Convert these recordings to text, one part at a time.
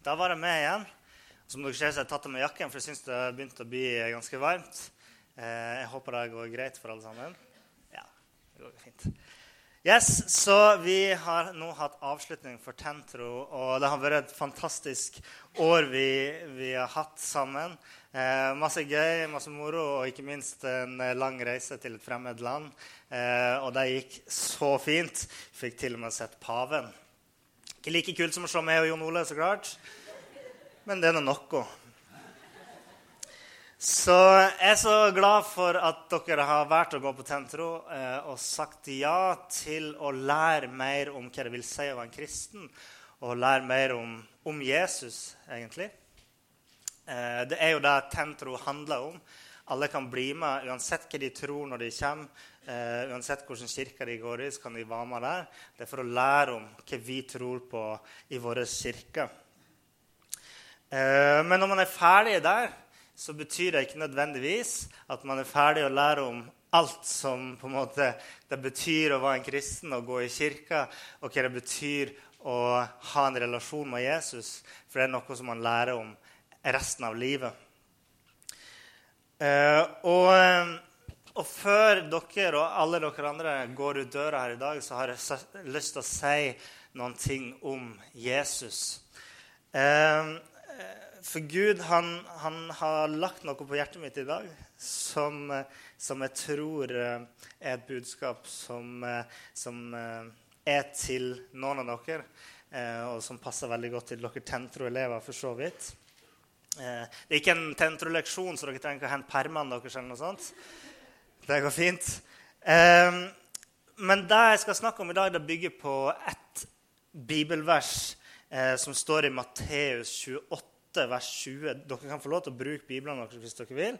Da var jeg med igjen. Som dere ser, så har jeg tatt av meg jakken, for jeg syns det har begynt å bli ganske varmt. Eh, jeg håper det går greit for alle sammen. Ja, det går fint. Yes, Så vi har nå hatt avslutning for Tentro, og det har vært et fantastisk år vi, vi har hatt sammen. Eh, masse gøy, masse moro, og ikke minst en lang reise til et fremmed land. Eh, og det gikk så fint. Fikk til og med sett paven. Ikke like kult som å se meg og Jon Ole, så klart. Men det er nå noe. Så jeg er så glad for at dere har valgt å gå på Tentro eh, og sagt ja til å lære mer om hva det vil si å være en kristen, og lære mer om, om Jesus, egentlig. Eh, det er jo det Tentro handler om. Alle kan bli med, uansett hva de tror når de kommer. Uh, uansett hvilken kirke de går i, så kan de være med der. Det er for å lære om hva vi tror på i våre kirker. Uh, men når man er ferdig der, så betyr det ikke nødvendigvis at man er ferdig å lære om alt som på en måte det betyr å være en kristen og gå i kirka, og hva det betyr å ha en relasjon med Jesus. For det er noe som man lærer om resten av livet. Uh, og og før dere og alle dere andre går ut døra her i dag, så har jeg lyst til å si noen ting om Jesus. Eh, for Gud han, han, har lagt noe på hjertet mitt i dag som, som jeg tror eh, er et budskap som, eh, som er til noen av dere, og som passer veldig godt til dere Tentro-elever, for så vidt. Det er ikke en Tentro-leksjon, så dere trenger ikke å hente permene deres. eller noe sånt. Det går fint. Um, men det jeg skal snakke om i dag, det bygger på ett bibelvers eh, som står i Matteus 28, vers 20. Dere kan få lov til å bruke Bibelen deres hvis dere vil.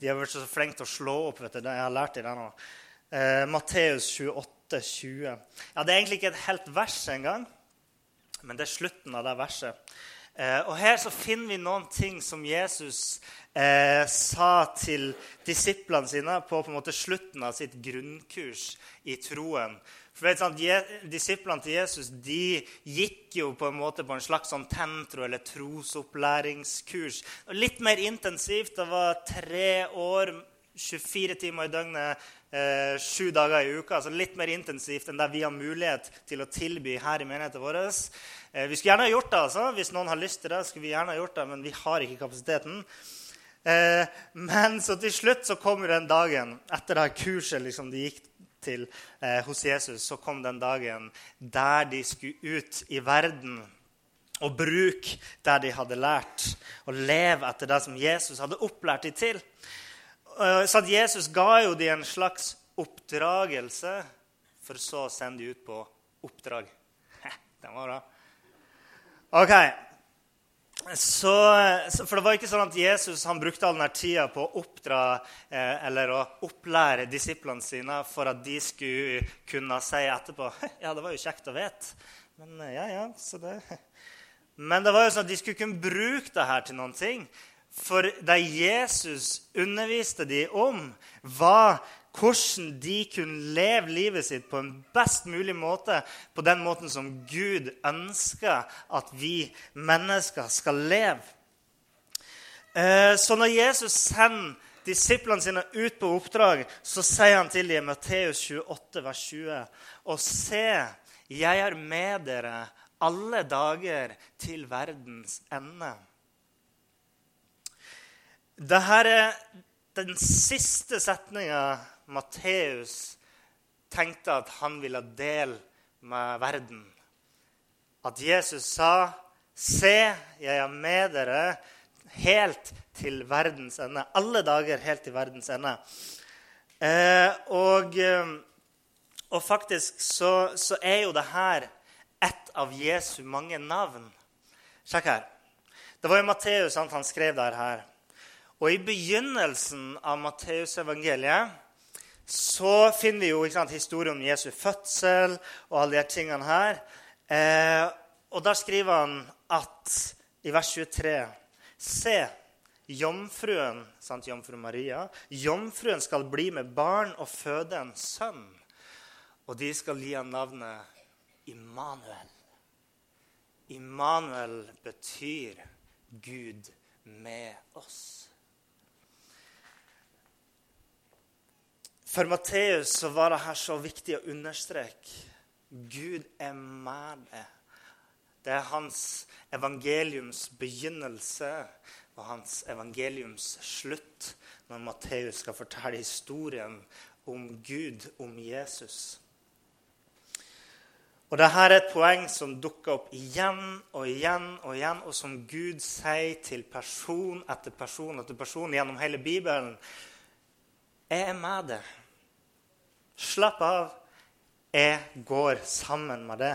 De har vært så flinke til å slå opp. vet du, Jeg har lært det nå. Eh, Matteus 28, 20. Ja, Det er egentlig ikke et helt vers engang, men det er slutten av det verset. Eh, og Her så finner vi noen ting som Jesus eh, sa til disiplene sine på, på en måte slutten av sitt grunnkurs i troen. For vet, sant, Disiplene til Jesus de gikk jo på en måte på en slags sånn tentro- eller trosopplæringskurs. Litt mer intensivt. Det var tre år, 24 timer i døgnet, eh, sju dager i uka. altså Litt mer intensivt enn det vi har mulighet til å tilby her i menigheten vår. Eh, vi skulle gjerne ha gjort det. altså. Hvis noen har lyst til det, skulle vi gjerne ha gjort det, men vi har ikke kapasiteten. Eh, men så til slutt så kommer den dagen, etter det kurset liksom de gikk til eh, hos Jesus, så kom den dagen der de skulle ut i verden og bruke det de hadde lært, og leve etter det som Jesus hadde opplært dem til. Så at Jesus ga jo dem en slags oppdragelse, for så å sende dem ut på oppdrag. Den var bra. Ok, så, for det var ikke sånn at Jesus brukte all denne tida på å oppdra eh, eller å opplære disiplene sine for at de skulle kunne si etterpå Ja, det var jo kjekt å vite. Men eh, ja, ja, så det Men det var jo sånn at de skulle kunne bruke det her til noen ting. For det Jesus underviste de om, var hvordan de kunne leve livet sitt på en best mulig måte, på den måten som Gud ønsker at vi mennesker skal leve. Eh, så når Jesus sender disiplene sine ut på oppdrag, så sier han til dem i Matteus 28, vers 20.: Og se, jeg er med dere alle dager til verdens ende. Dette er den siste setninga Matteus tenkte at han ville dele med verden. At Jesus sa, 'Se, jeg er med dere helt til verdens ende.' Alle dager helt til verdens ende. Eh, og, eh, og, faktisk så, så, er jo det her ett av Jesu mange navn. Sjekk her. Det var jo Matteus han skrev der her. Og i begynnelsen av Matteusevangeliet så finner vi jo sant, historien om Jesu fødsel og alle de tingene her. Eh, og da skriver han at i vers 23 Se, jomfruen, sant, jomfru Maria, jomfruen skal bli med barn og føde en sønn. Og de skal gi ham navnet Immanuel. Immanuel betyr Gud med oss. For Matteus så var det her så viktig å understreke Gud er med deg. Det er hans evangeliums begynnelse og hans evangeliums slutt når Matteus skal fortelle historien om Gud, om Jesus. Og Dette er et poeng som dukker opp igjen og igjen og igjen, og som Gud sier til person etter person etter person gjennom hele Bibelen. Jeg er med deg. Slapp av. Jeg går sammen med det.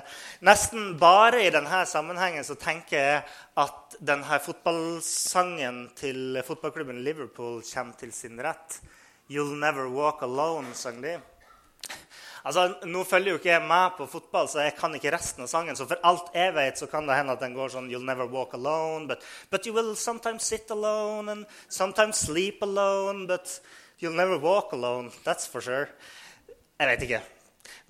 Nesten bare i denne sammenhengen så tenker jeg at denne fotballsangen til fotballklubben Liverpool kommer til sin rett. 'You'll Never Walk Alone', sang de. Altså, Nå følger jo ikke jeg med på fotball, så jeg kan ikke resten av sangen. Så for alt jeg vet, så kan det hende at den går sånn 'You'll never walk alone', but, but you will sometimes sit alone and sometimes sleep alone, but you'll never walk alone. That's for sure. Jeg vet ikke.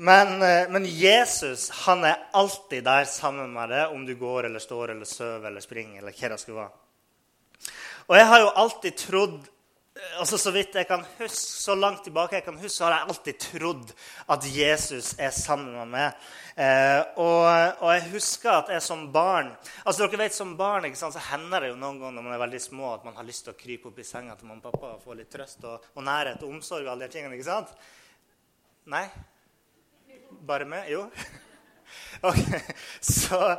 Men, eh, men, Jesus han er alltid der sammen med deg, om du går eller står eller sover eller springer. eller hva det skulle være. Og jeg har jo alltid trodd eh, altså Så vidt jeg kan huske, så langt tilbake jeg kan huske, så har jeg alltid trodd at Jesus er sammen med meg. Eh, og, og, jeg husker at jeg som barn altså dere vet Som barn ikke sant, så hender det jo noen ganger når man er veldig små, at man har lyst til å krype opp i senga til mamma og pappa og få litt trøst og, og nærhet og omsorg. og alle de tingene, ikke sant? Nei? Bare med? Jo. Ok, Så,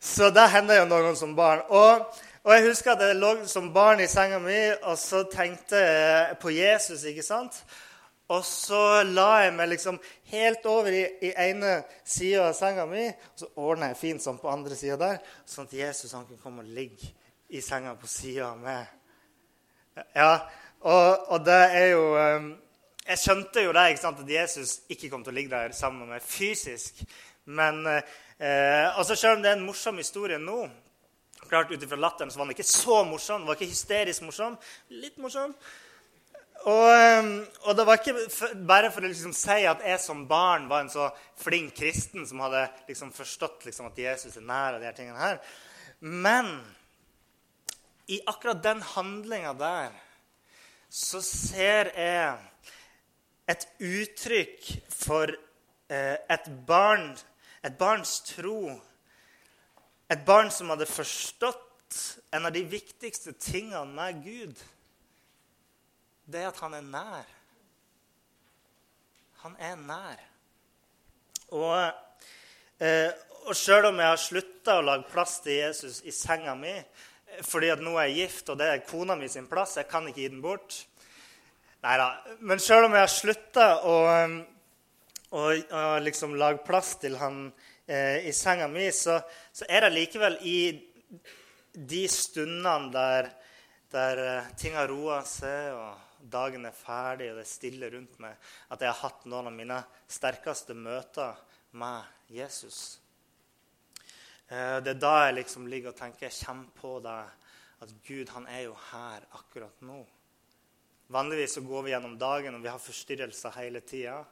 så det hender jo noen som barn. Og, og, jeg husker at jeg lå som barn i senga mi og så tenkte jeg på Jesus. ikke sant? Og så la jeg meg liksom helt over i, i ene sida av senga mi. Og så ordna jeg fint sånn på andre sida der, sånn at Jesus han kunne komme og ligge i senga på sida av meg. Ja, og, og det er jo um, jeg skjønte jo det, ikke sant, at Jesus ikke kom til å ligge der sammen med meg fysisk. Men eh, altså Selv om det er en morsom historie nå klart Ut ifra latteren så var den ikke så morsom. Den var ikke hysterisk morsom. Litt morsom. Og, ehm, og det var ikke bare for å liksom si at jeg som barn var en så flink kristen som hadde liksom forstått liksom at Jesus er nær. og de her tingene her. Men i akkurat den handlinga der så ser jeg et uttrykk for eh, et barn, et barns tro. Et barn som hadde forstått en av de viktigste tingene med Gud. Det er at han er nær. Han er nær. Og, eh, og sjøl om jeg har slutta å lage plass til Jesus i senga mi fordi at nå er jeg gift, og det er kona mi sin plass, jeg kan ikke gi den bort Nei da. Men sjøl om jeg har slutta å, um, å, å, liksom lage plass til han eh, i senga mi, så, så, er det likevel i de stundene der, der uh, ting har roa seg, og dagen er ferdig, og det er stille rundt meg, at jeg har hatt noen av mine sterkeste møter med Jesus. Eh, det er da jeg liksom ligger og tenker, jeg kommer på det, at Gud han er jo her akkurat nå. Vanligvis så går vi gjennom dagen og vi har forstyrrelser hele tida.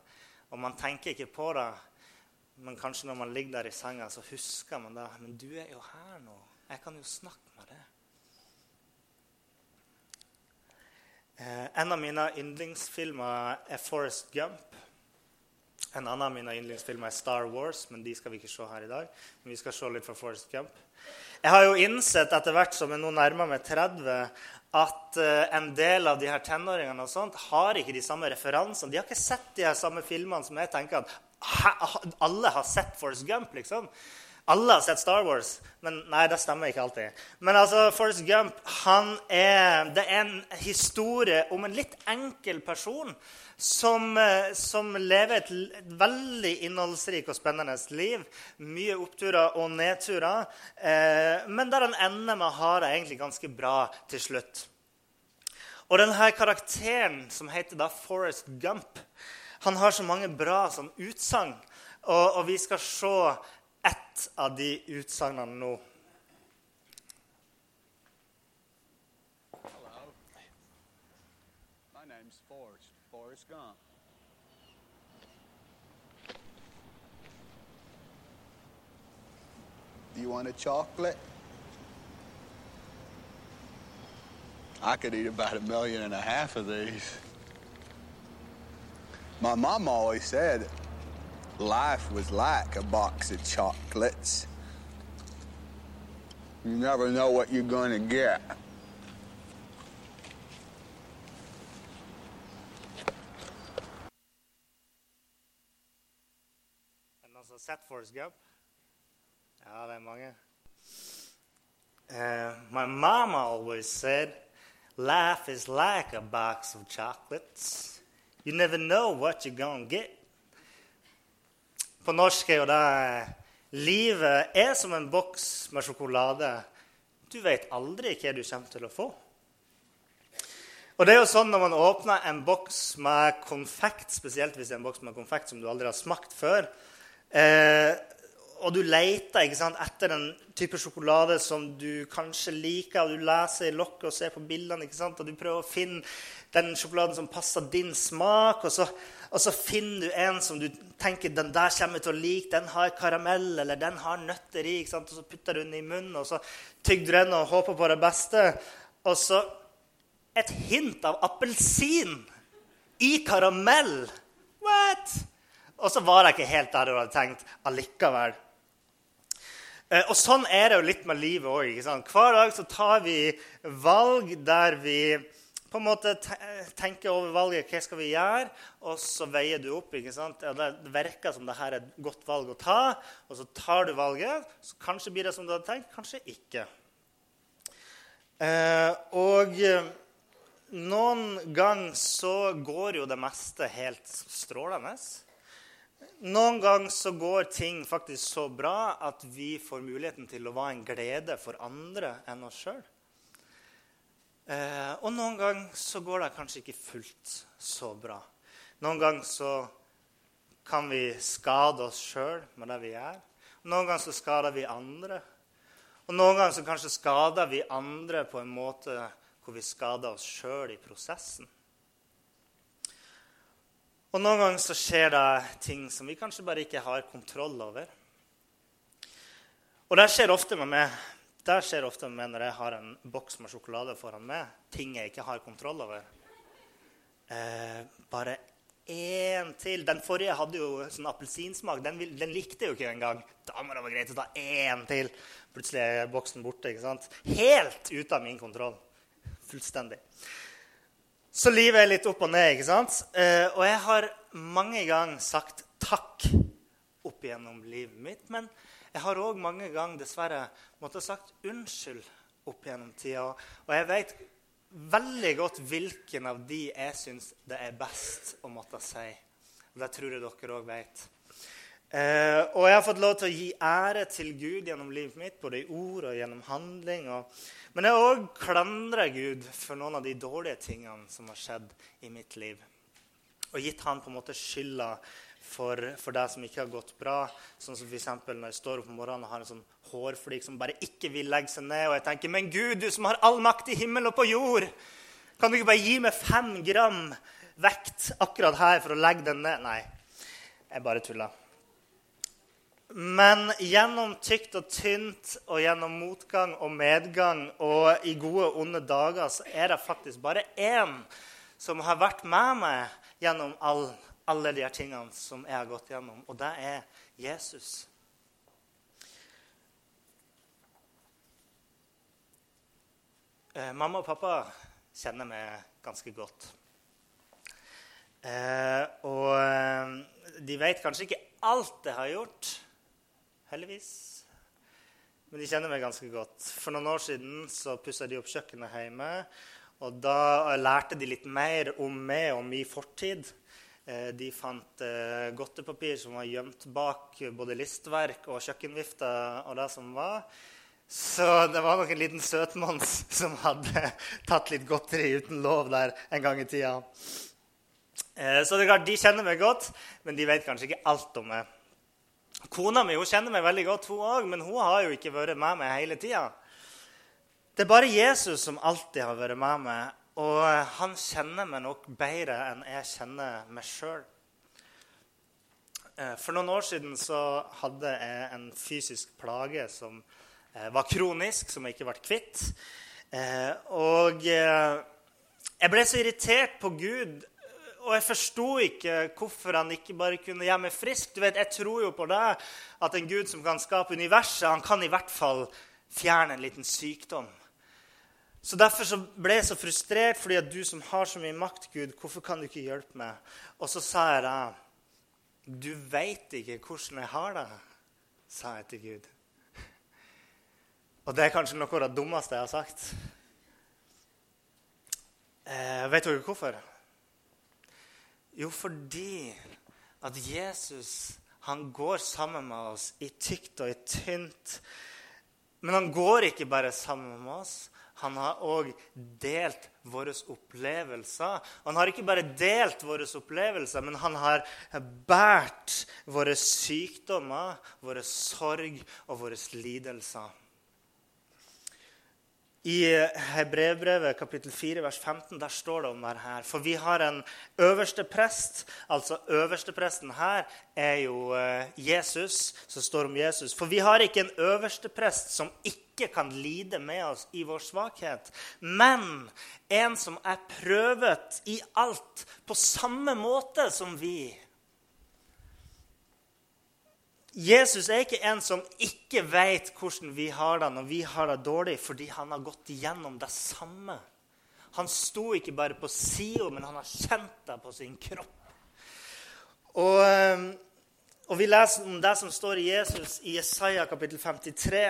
Og man tenker ikke på det, men kanskje når man ligger der i senga, så husker man det. Men du er jo her nå. Jeg kan jo snakke med deg. Eh, en av mine yndlingsfilmer er Forest Gump. En annen av mine yndlingsfilmer er Star Wars, men de skal vi ikke se her i dag. Men vi skal se litt fra Forest Gump. Jeg har jo innsett etter hvert som jeg nå nærmer meg 30, at uh, en del av de her tenåringene og sånt, har ikke de samme referansene. De har ikke sett de her samme filmene som jeg tenker at alle har sett Forrest Gump. liksom. Alle har sett Star Wars. Men nei, det stemmer ikke alltid. Men altså, Forrest Gump han er, det er en historie om en litt enkel person som, eh, som lever et, veldig innholdsrikt og spennende liv. Mye oppturer og nedturer. Eh, men der han ender med å ha det egentlig ganske bra til slutt. Og denne karakteren, som heter da Forrest Gump, han har så mange bra sånn, utsagn. Og, og vi skal se ett av de utsagnene nå. Forrest Gump. Do you want a chocolate? I could eat about a million and a half of these. My mom always said life was like a box of chocolates. You never know what you're going to get. Sett Forrest Gump? Ja, det er mange. Uh, my mama always said, life is like a box of chocolates. You never know what you're gonna get. På norsk er jo det Livet er som en boks med sjokolade. Du vet aldri hva du kommer til å få. Og det er jo sånn Når man åpner en boks med konfekt, spesielt hvis det er en boks med konfekt som du aldri har smakt før, eh, og du leter sant, etter den type sjokolade som du kanskje liker, og du leser i lokket og ser på bildene, og du prøver å finne den sjokoladen som passer din smak, og så, og så finner du en som du tenker den der kommer til å like, den har karamell eller den har nøtter i, ikke sant, og så putter du den i munnen, og så tygger du den og håper på det beste. Og så et hint av appelsin i karamell. What? Og så var jeg ikke helt der du hadde tenkt allikevel. Eh, Og sånn er det jo litt med livet òg. Hver dag så tar vi valg der vi på en måte te- tenker over valget. Hva skal vi gjøre? Og så veier du opp. ikke sant? Ja, det virker som det her er et godt valg å ta. Og så tar du valget. Så kanskje blir det som du hadde tenkt, kanskje ikke. Eh, og eh, noen ganger så går jo det meste helt strålende. Noen ganger så går ting faktisk så bra at vi får muligheten til å være en glede for andre enn oss sjøl. Eh, og noen ganger så går det kanskje ikke fullt så bra. Noen ganger så kan vi skade oss sjøl med det vi gjør. Noen ganger så skader vi andre. Og noen ganger så kanskje skader vi andre på en måte hvor vi skader oss sjøl i prosessen. Og noen ganger så skjer det ting som vi kanskje bare ikke har kontroll over. Og det skjer ofte med meg. Det skjer ofte med når jeg har en boks med sjokolade foran meg. Ting jeg ikke har kontroll over. Eh, bare én til. Den forrige hadde jo sånn appelsinsmak. Den, den likte jeg jo ikke engang. Da må det være greit å ta én til. Plutselig er boksen borte. ikke sant? Helt ute av min kontroll. Fullstendig. Så livet er litt opp og ned, ikke sant? Eh, og jeg har mange ganger sagt takk opp igjennom livet mitt. Men jeg har òg mange ganger dessverre måttet sagt unnskyld opp gjennom tida. Og jeg vet veldig godt hvilken av de jeg syns det er best å måtte si. Og det tror jeg dere òg vet. Eh, og jeg har fått lov til å gi ære til Gud gjennom livet mitt, både i ord og gjennom handling. Og, men jeg òg klandrer Gud for noen av de dårlige tingene som har skjedd i mitt liv. Og gitt han på en måte skylda for, for det som ikke har gått bra. Sånn som f.eks. når jeg står opp om morgenen og har en sånn hårflik som bare ikke vil legge seg ned. Og jeg tenker, men Gud, du som har all makt i himmel og på jord, kan du ikke bare gi meg fem gram vekt akkurat her for å legge den ned? Nei, jeg bare tuller. Men gjennom tykt og tynt og gjennom motgang og medgang og i gode og onde dager så er det faktisk bare én som har vært med meg gjennom all, alle de her tingene som jeg har gått gjennom, og det er Jesus. Eh, mamma og pappa kjenner meg ganske godt. Eh, og eh, de vet kanskje ikke alt jeg har gjort, heldigvis. Men de kjenner meg ganske godt. For noen år siden så pussa de opp kjøkkenet hjemme. Og da lærte de litt mer om meg og min fortid. Eh, De fant eh, godtepapir som var gjemt bak både listverk og kjøkkenvifter og det som var. Så det var nok en liten søtmons som hadde tatt litt godteri uten lov der en gang i tida. Eh, Så det er klart, de kjenner meg godt, men de vet kanskje ikke alt om meg. Kona mi hun kjenner meg veldig godt, hun òg, men hun har jo ikke vært med meg hele tida. Det er bare Jesus som alltid har vært med meg, og han kjenner meg nok bedre enn jeg kjenner meg sjøl. Eh, For noen år siden så hadde jeg en fysisk plage som eh, var kronisk, som jeg ikke ble kvitt. Eh, Og eh, jeg ble så irritert på Gud, og jeg forsto ikke hvorfor han ikke bare kunne gjøre meg frisk. Du vet, Jeg tror jo på det, at en Gud som kan skape universet, han kan i hvert fall fjerne en liten sykdom. Så Derfor så ble jeg så frustrert, fordi at du som har så mye makt, Gud, hvorfor kan du ikke hjelpe meg? Og så sa jeg da Du veit ikke hvordan jeg har det, sa jeg til Gud. Og det er kanskje noe av det dummeste jeg har sagt. Eh, vet dere hvorfor? Jo, fordi at Jesus han går sammen med oss i tykt og i tynt. Men han går ikke bare sammen med oss. Han har òg delt våre opplevelser. Han har ikke bare delt våre opplevelser, men han har båret våre sykdommer, våre sorg og våre lidelser. I Hebrevbrevet kapittel 4 vers 15 der står det om det her. For vi har en øverste prest. Altså øverstepresten her er jo eh, Jesus, som står om Jesus. For vi har ikke en øverste prest som ikke kan lide med oss i vår svakhet, men en som er prøvet i alt på samme måte som vi. Jesus er ikke en som ikke vet hvordan vi har det når vi har det dårlig, fordi han har gått igjennom det samme. Han sto ikke bare på sida, men han har kjent det på sin kropp. Og, eh, og vi leser om det som står i Jesus i Jesaja kapittel 53.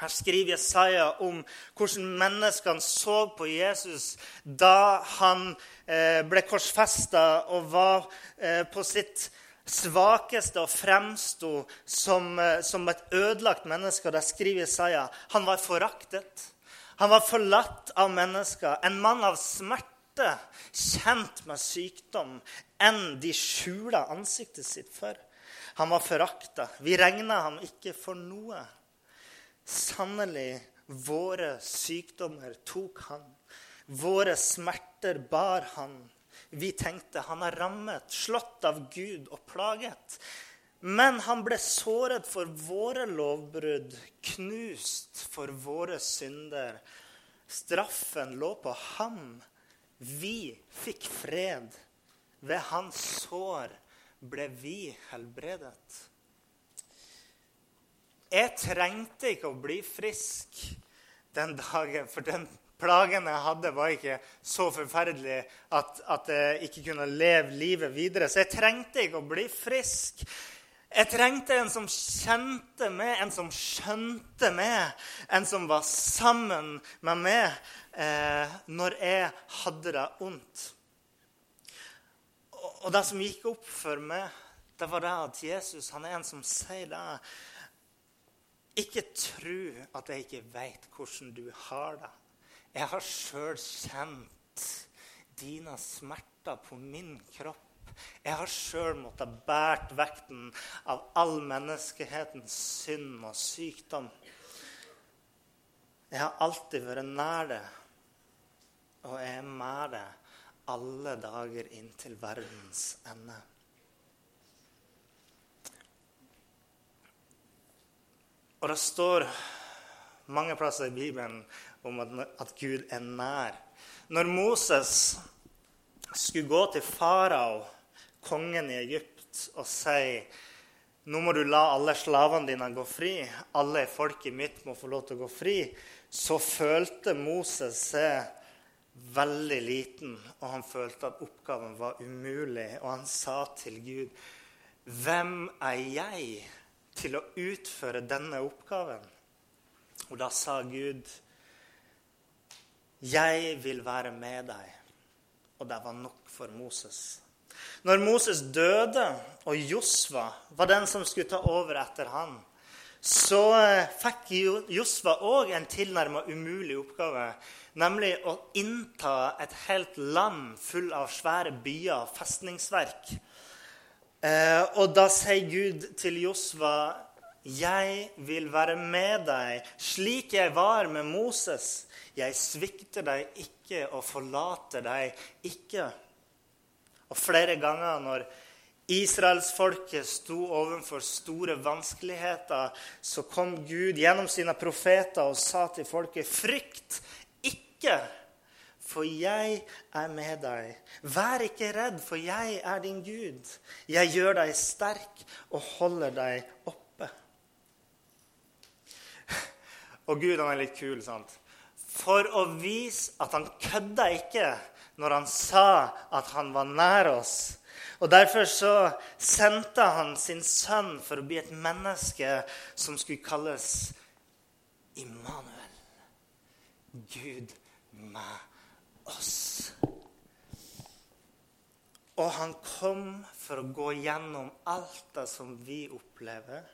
Her skriver Jesaja om hvordan menneskene så på Jesus da han eh, ble korsfesta og var eh, på sitt svakeste og fremsto som, eh, som et ødelagt menneske. Og der skriver Isaiah han var foraktet. Han var forlatt av mennesker. En mann av smerte, kjent med sykdom, enn de skjula ansiktet sitt for. Han var forakta. Vi regna ham ikke for noe. Sannelig, våre sykdommer tok han. Våre smerter bar han. Vi tenkte han er rammet, slått av Gud og plaget. Men han ble såret for våre lovbrudd, knust for våre synder. Straffen lå på ham. Vi fikk fred. Ved hans sår ble vi helbredet. Jeg trengte ikke å bli frisk den dagen, for den plagen jeg hadde, var ikke så forferdelige at, at jeg ikke kunne leve livet videre. Så jeg trengte ikke å bli frisk. Jeg trengte en som kjente meg, en som skjønte meg, en som var sammen med meg eh, når jeg hadde det vondt. Og, og det som gikk opp for meg, det var det at Jesus han er en som sier det. Ikke tro at jeg ikke vet hvordan du har det. Jeg har sjøl kjent dine smerter på min kropp. Jeg har sjøl måttet bært vekten av all menneskehetens synd og sykdom. Jeg har alltid vært nær det, og jeg er med det alle dager inntil verdens ende. Og det står mange plasser i Bibelen om at, Gud er nær. Når Moses skulle gå til farao, kongen i Egypt, og si nå må du la alle slavene dine gå fri, alle i folket mitt må få lov til å gå fri, så følte Moses seg veldig liten, og han følte at oppgaven var umulig. Og han sa til Gud, 'Hvem er jeg til å utføre denne oppgaven?' Og da sa Gud, 'Jeg vil være med deg.' Og det var nok for Moses. Når Moses døde, og Josva var den som skulle ta over etter han, så eh, fikk Josva òg en tilnærma umulig oppgave, nemlig å innta et helt land full av svære byer og festningsverk. Eh, og da sier Gud til Josva, 'Jeg vil være med deg slik jeg var med Moses.' 'Jeg svikter deg ikke og forlater deg ikke.' Og flere ganger når Israelsfolket sto overfor store vanskeligheter, så kom Gud gjennom sine profeter og sa til folket.: Frykt ikke, for jeg er med deg. Vær ikke redd, for jeg er din Gud. Jeg gjør deg sterk og holder deg oppe. Og Gud han er litt kul, sant? For å vise at han kødda ikke når han sa at han var nær oss og Derfor så sendte han sin sønn for å bli et menneske som skulle kalles Immanuel. Gud med oss. Og han kom for å gå gjennom alt det som vi opplever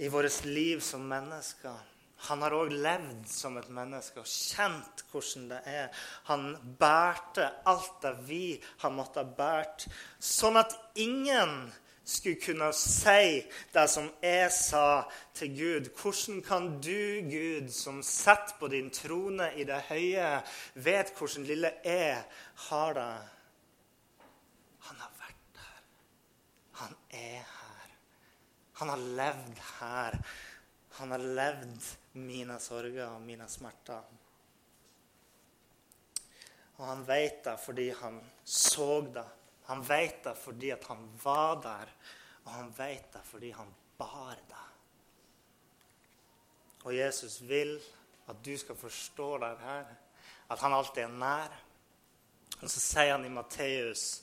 i vårt liv som mennesker. Han har òg levd som et menneske og kjent hvordan det er. Han bærte alt det vi har måttet bært, sånn at ingen skulle kunne si det som jeg sa til Gud. Hvordan kan du, Gud, som sitter på din trone i det høye, vet hvordan lille jeg har det? Han har vært her. Han er her. Han har levd her. Han har levd mine sorger og mine smerter. Og han vet det fordi han så det. Han vet det fordi han var der. Og han vet det fordi han bar det. Og Jesus vil at du skal forstå det her, at han alltid er nær. Og så sier han i Matteus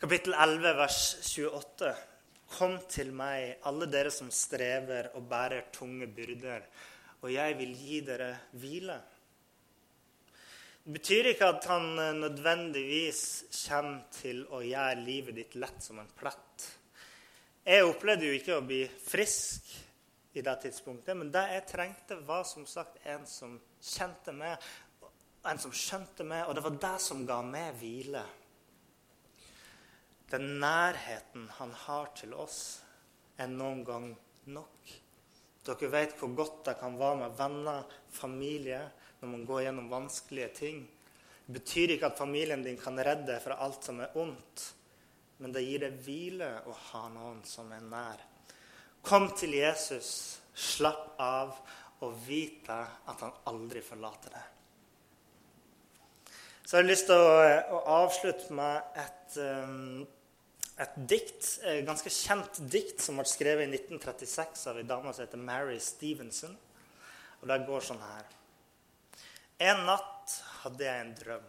kapittel 11, vers 28.: Kom til meg, alle dere som strever og bærer tunge byrder, og jeg vil gi dere hvile. Det betyr ikke at han eh, nødvendigvis kommer til å gjøre livet ditt lett som en plett. Jeg opplevde jo ikke å bli frisk i det tidspunktet, men det jeg trengte, var som sagt en som kjente meg, en som skjønte meg, og det var det som ga meg hvile. Den nærheten han har til oss, er noen gang nok. Dere vet hvor godt det kan være med venner, familie, når man går gjennom vanskelige ting. Det betyr ikke at familien din kan redde deg fra alt som er ondt, men det gir deg hvile å ha noen som er nær. Kom til Jesus, slapp av og vite at han aldri forlater deg. Så jeg har lyst til å, å avslutte med et um, et dikt, et ganske kjent dikt som ble skrevet i 1936 av en dame som heter Mary Stevenson. Og det går sånn her. En natt hadde jeg en drøm.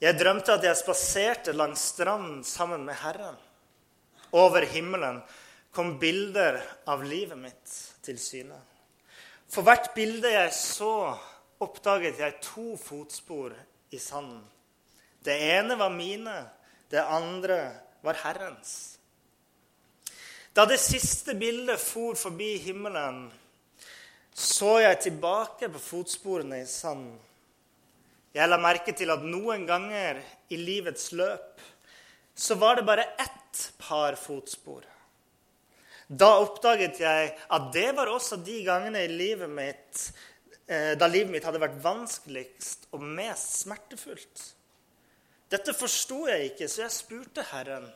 Jeg drømte at jeg spaserte langs stranden sammen med Herren. Over himmelen kom bilder av livet mitt til syne. For hvert bilde jeg så, oppdaget jeg to fotspor i sanden. Det ene var mine, det andre var Herrens. Da det siste bildet for forbi himmelen, så jeg tilbake på fotsporene i sanden. Jeg la merke til at noen ganger i livets løp så var det bare ett par fotspor. Da oppdaget jeg at det var også de gangene i livet mitt eh, da livet mitt hadde vært vanskeligst og mest smertefullt. Dette forsto jeg ikke, så jeg spurte Herren.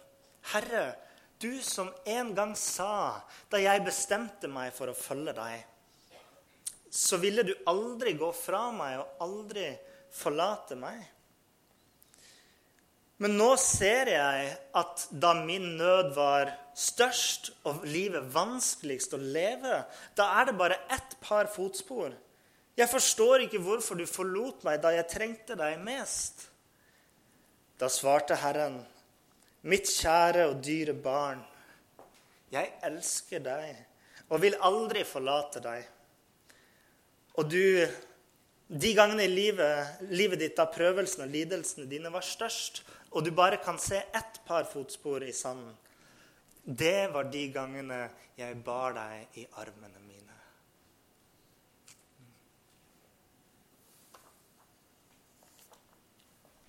Herre, du som en gang sa, da jeg bestemte meg for å følge deg, så ville du aldri gå fra meg og aldri forlate meg. Men nå ser jeg at da min nød var størst og livet vanskeligst å leve, da er det bare ett par fotspor. Jeg forstår ikke hvorfor du forlot meg da jeg trengte deg mest. Da svarte Herren, mitt kjære og dyre barn, jeg elsker deg og vil aldri forlate deg. Og du, de gangene i livet, livet ditt da prøvelsene og lidelsene dine var størst, og du bare kan se ett par fotspor i sanden, det var de gangene jeg bar deg i armene